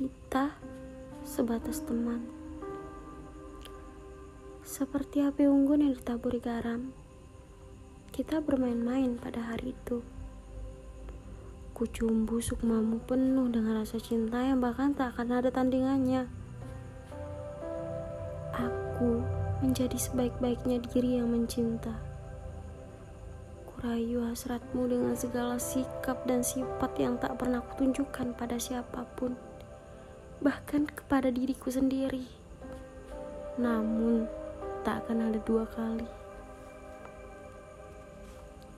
Kita sebatas teman. Seperti api unggun yang ditaburi garam, kita bermain-main pada hari itu. Kucumbu sukmamu penuh dengan rasa cinta yang bahkan tak akan ada tandingannya. Aku menjadi sebaik-baiknya diri yang mencinta. Kurayu hasratmu dengan segala sikap dan sifat yang tak pernah kutunjukkan pada siapa pun, bahkan kepada diriku sendiri. Namun, tak akan ada dua kali.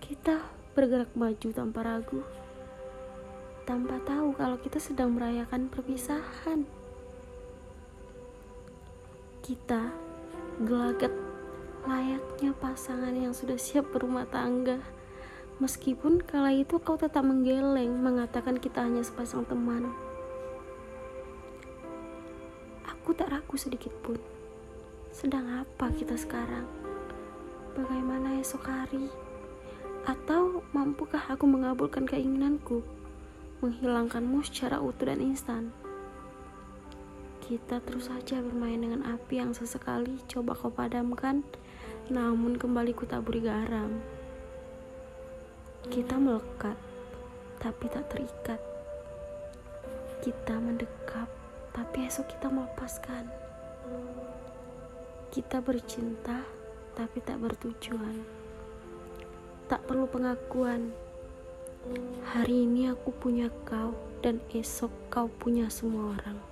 Kita bergerak maju tanpa ragu, tanpa tahu kalau kita sedang merayakan perpisahan. Kita gelagat layaknya pasangan yang sudah siap berumah tangga. Meskipun kala itu kau tetap menggeleng mengatakan kita hanya sepasang teman. Aku tak ragu sedikit pun. Sedang apa kita sekarang? Bagaimana esok hari? Atau mampukah aku mengabulkan keinginanku? Menghilangkanmu secara utuh dan instan. Kita terus saja bermain dengan api yang sesekali coba kau padamkan, namun kembali ku taburi garam. Kita melekat, tapi tak terikat. Kita mendekap, tapi esok kita melepaskan. Kita bercinta, tapi tak bertujuan. Tak perlu pengakuan. Hari ini aku punya kau, dan esok kau punya semua orang.